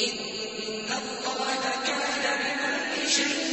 إِنَّ اللَّهَ كَانَ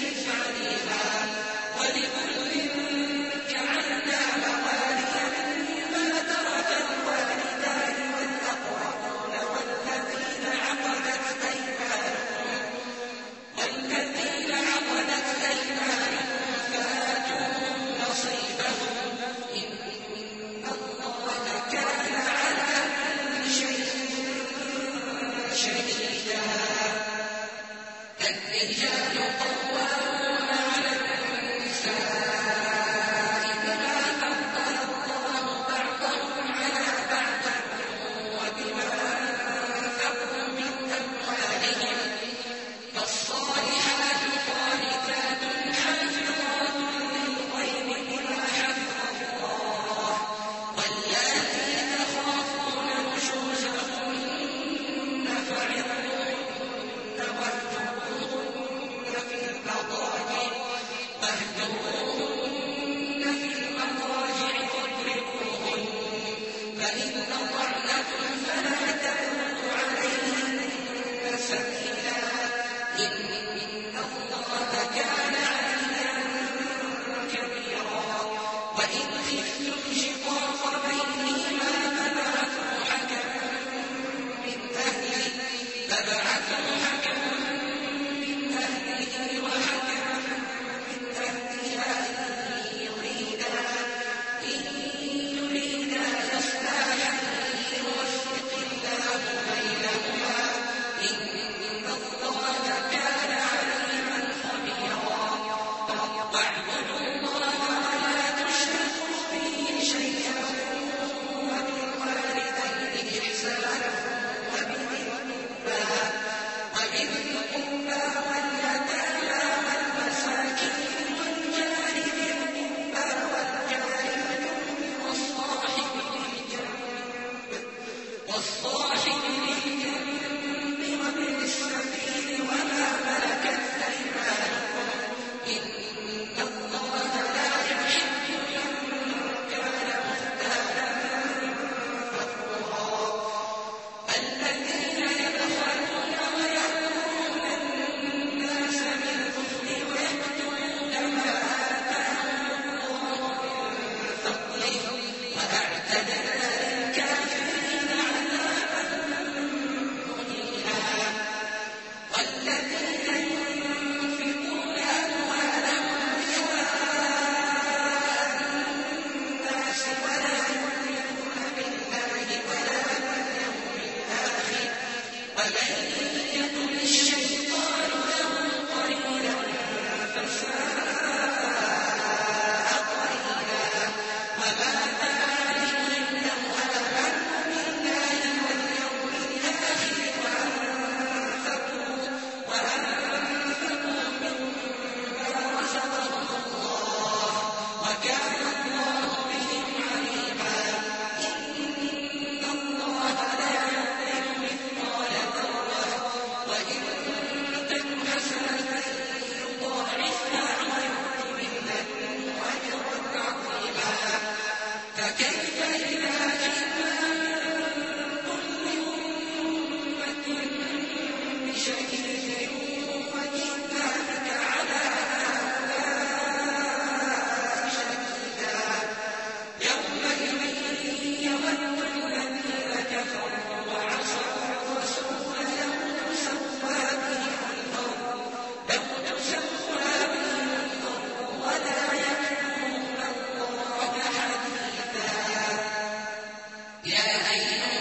يا أيها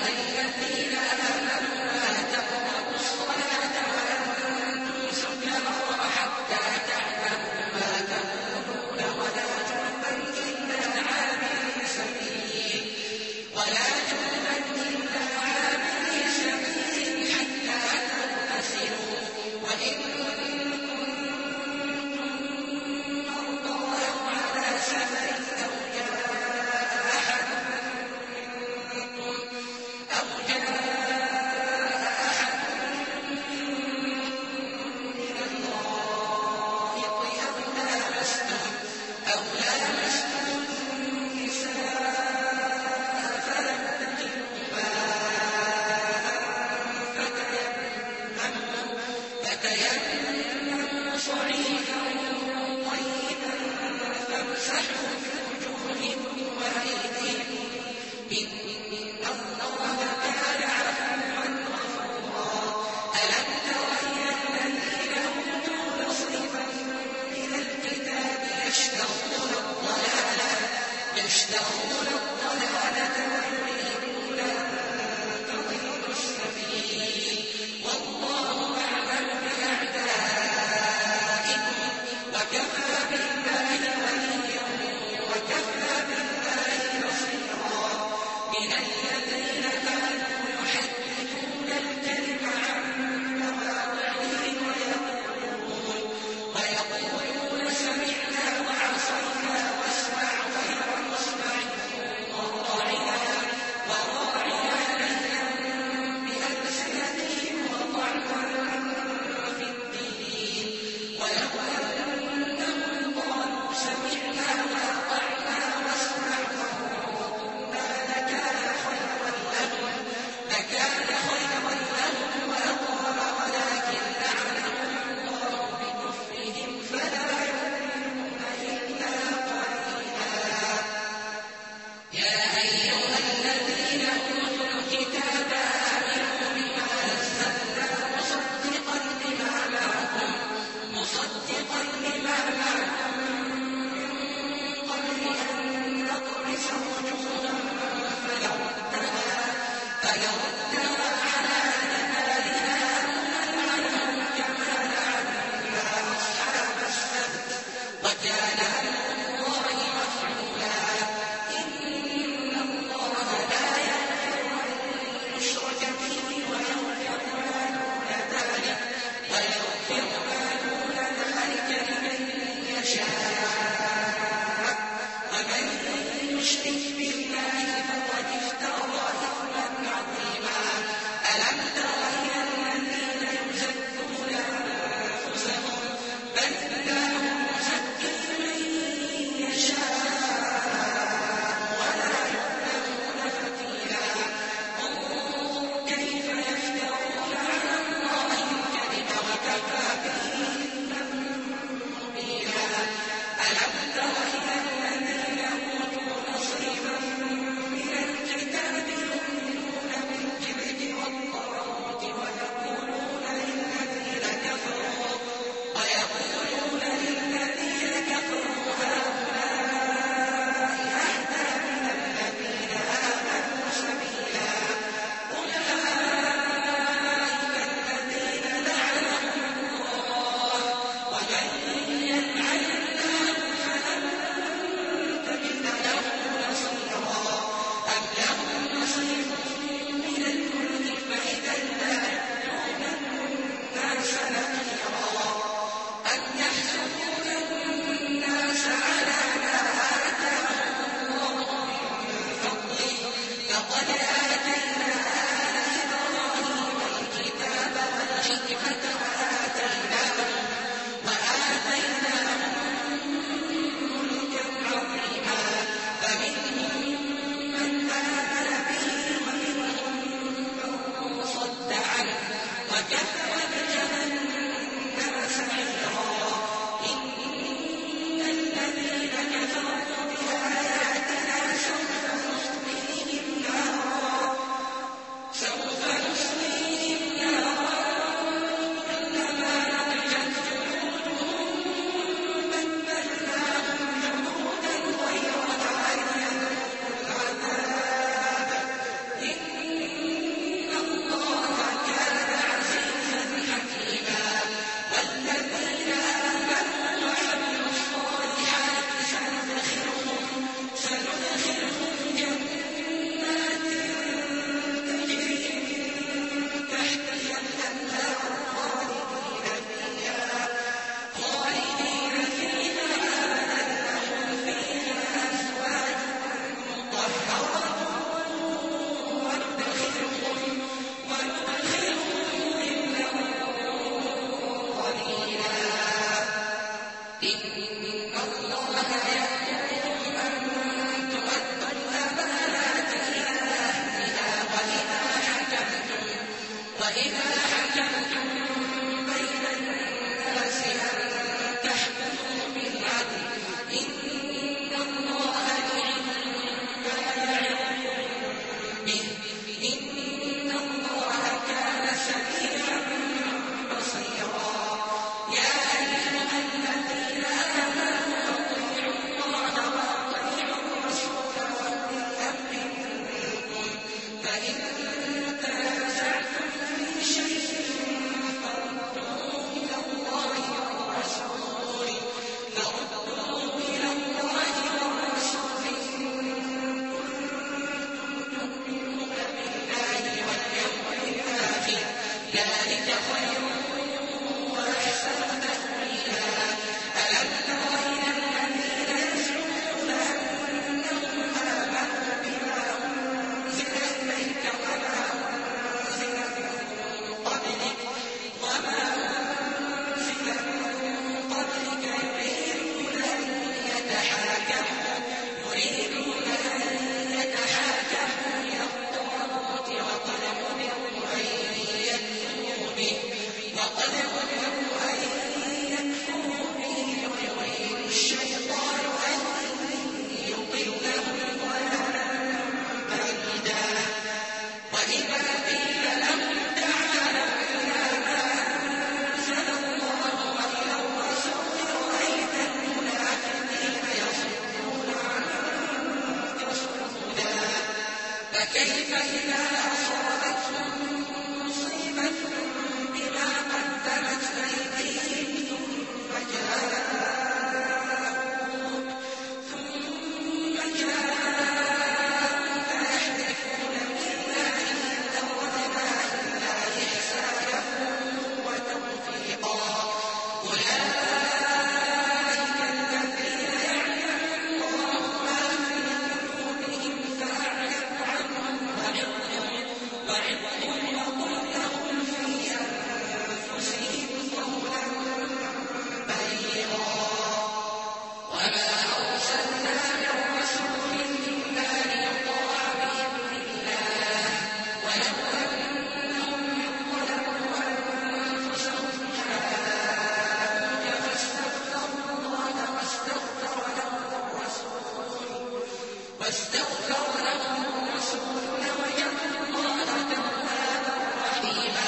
واستغفر لهم الرسول لوجدوا الله توابا رحيما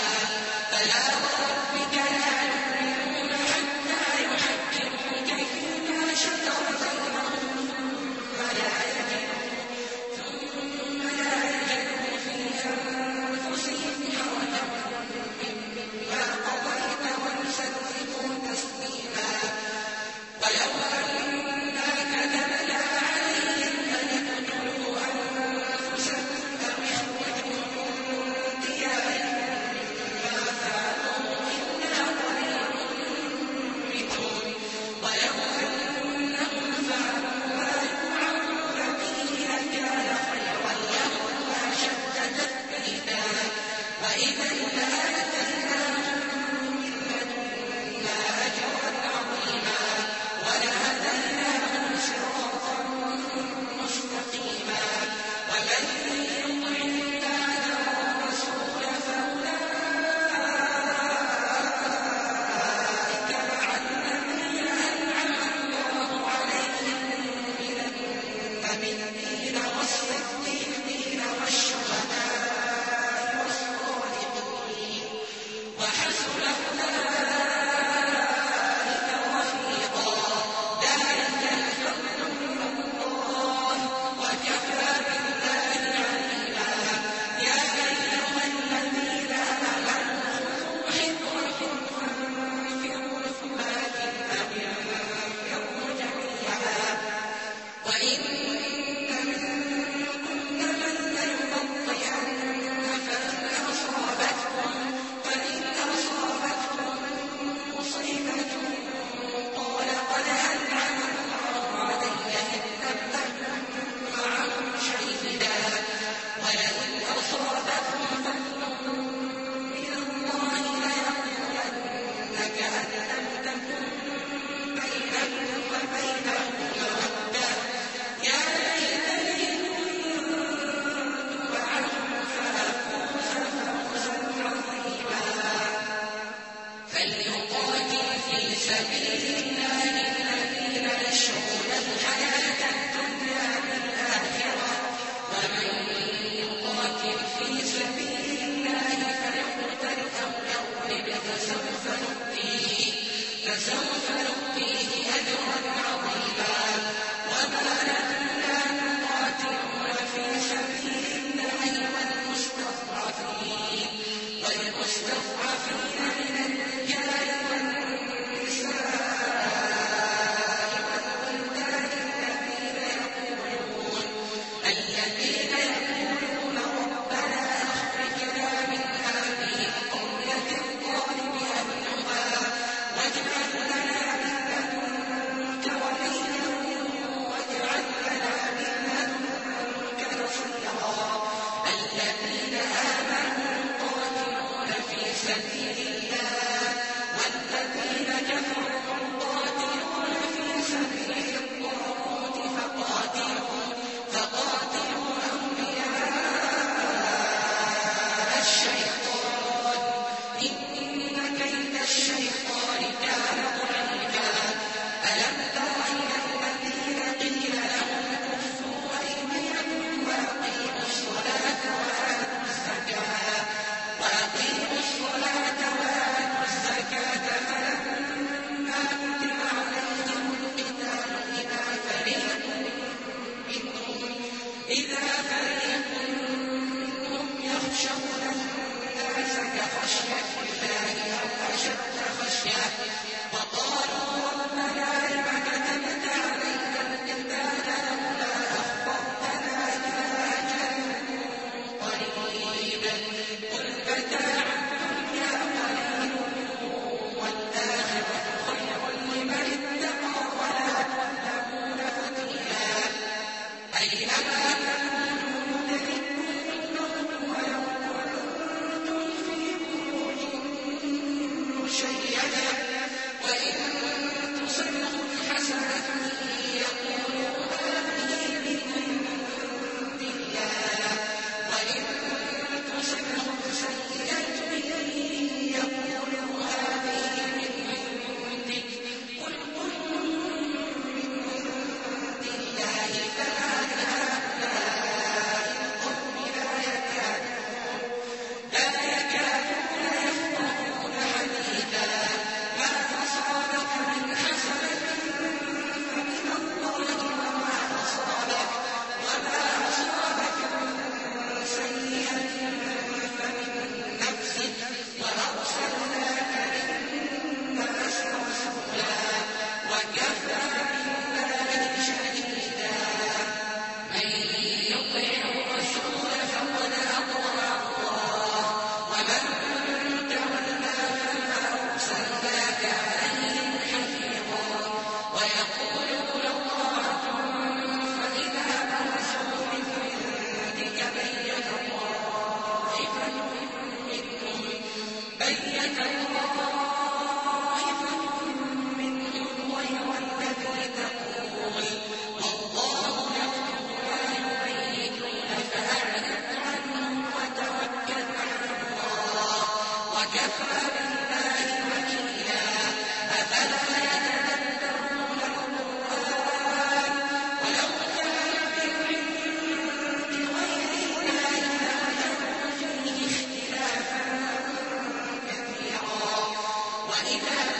إِلَٰهٍ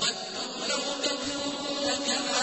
ودوا لو تكفرون كما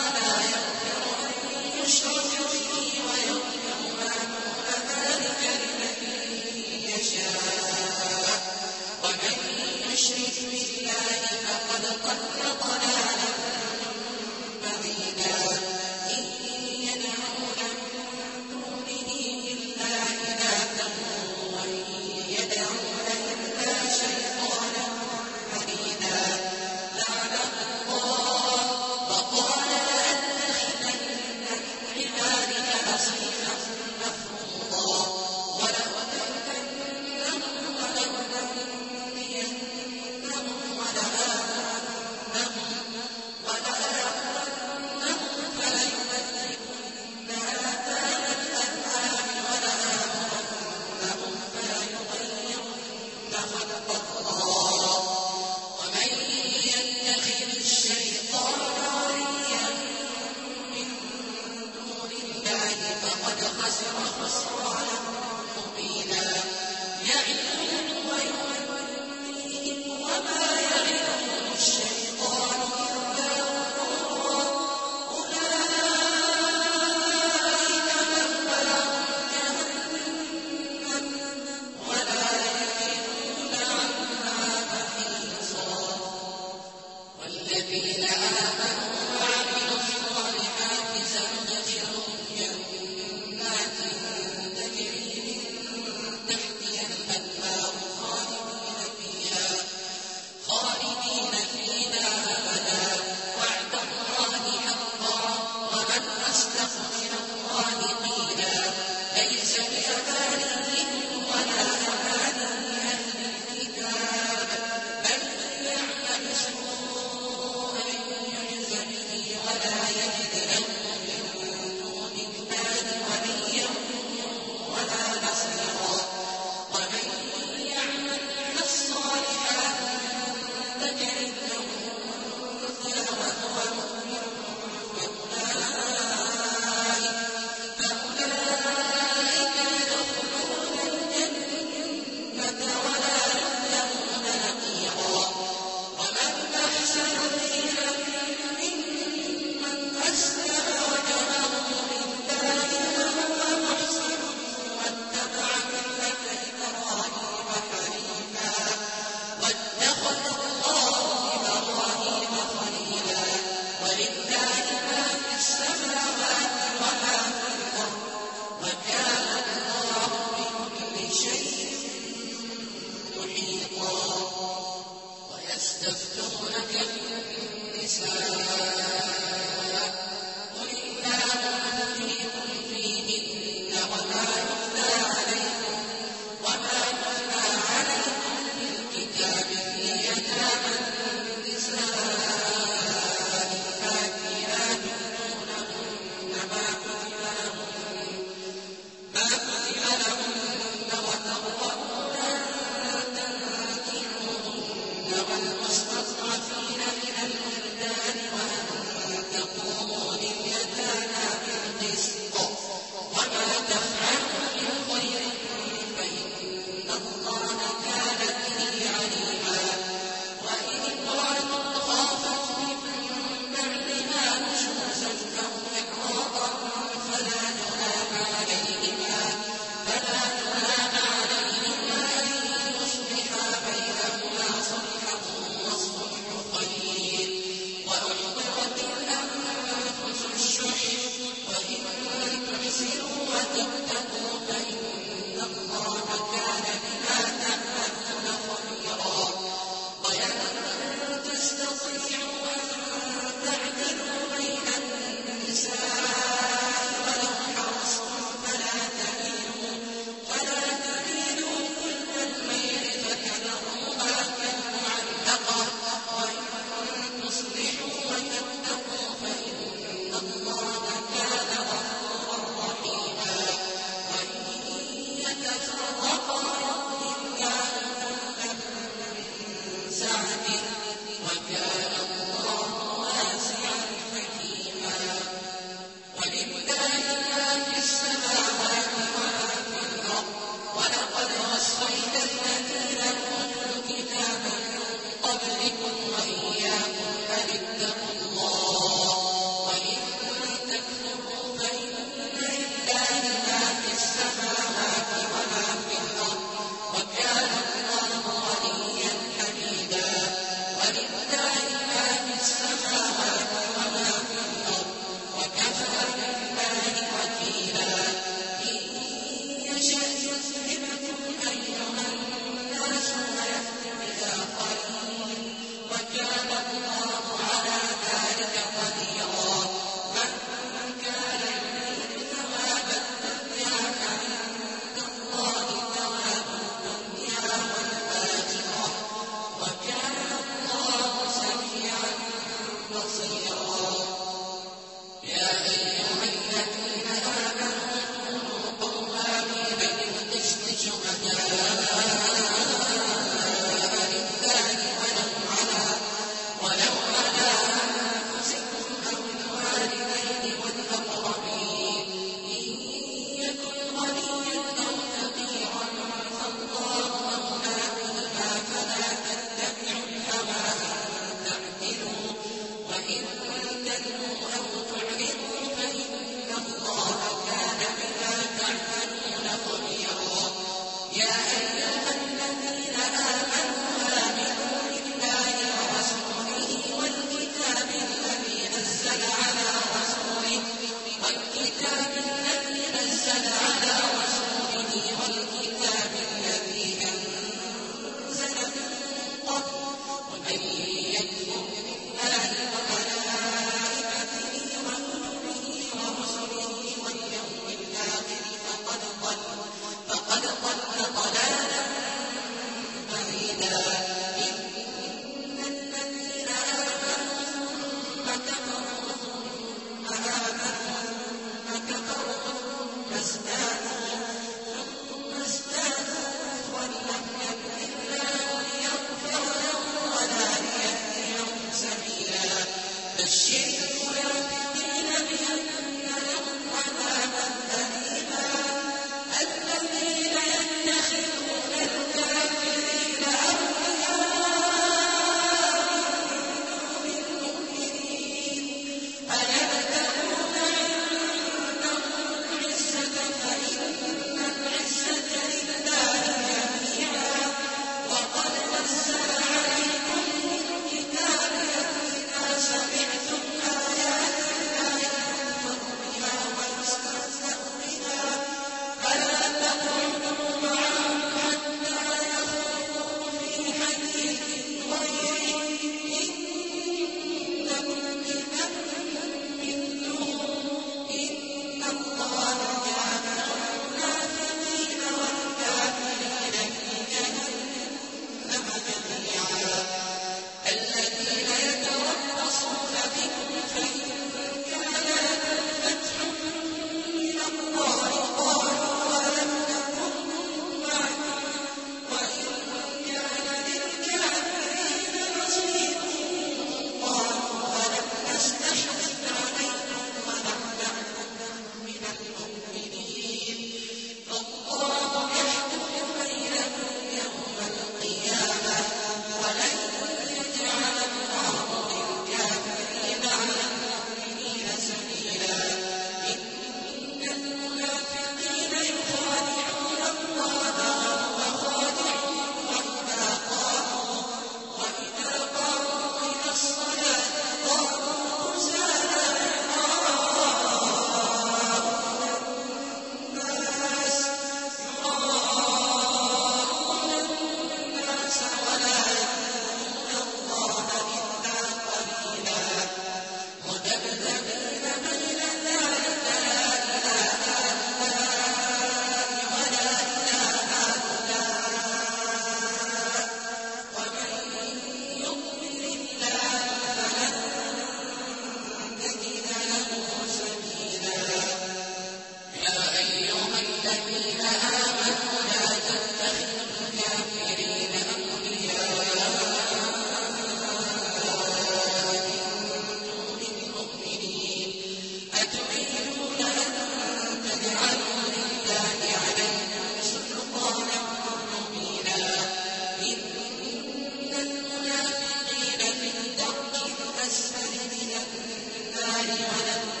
لكن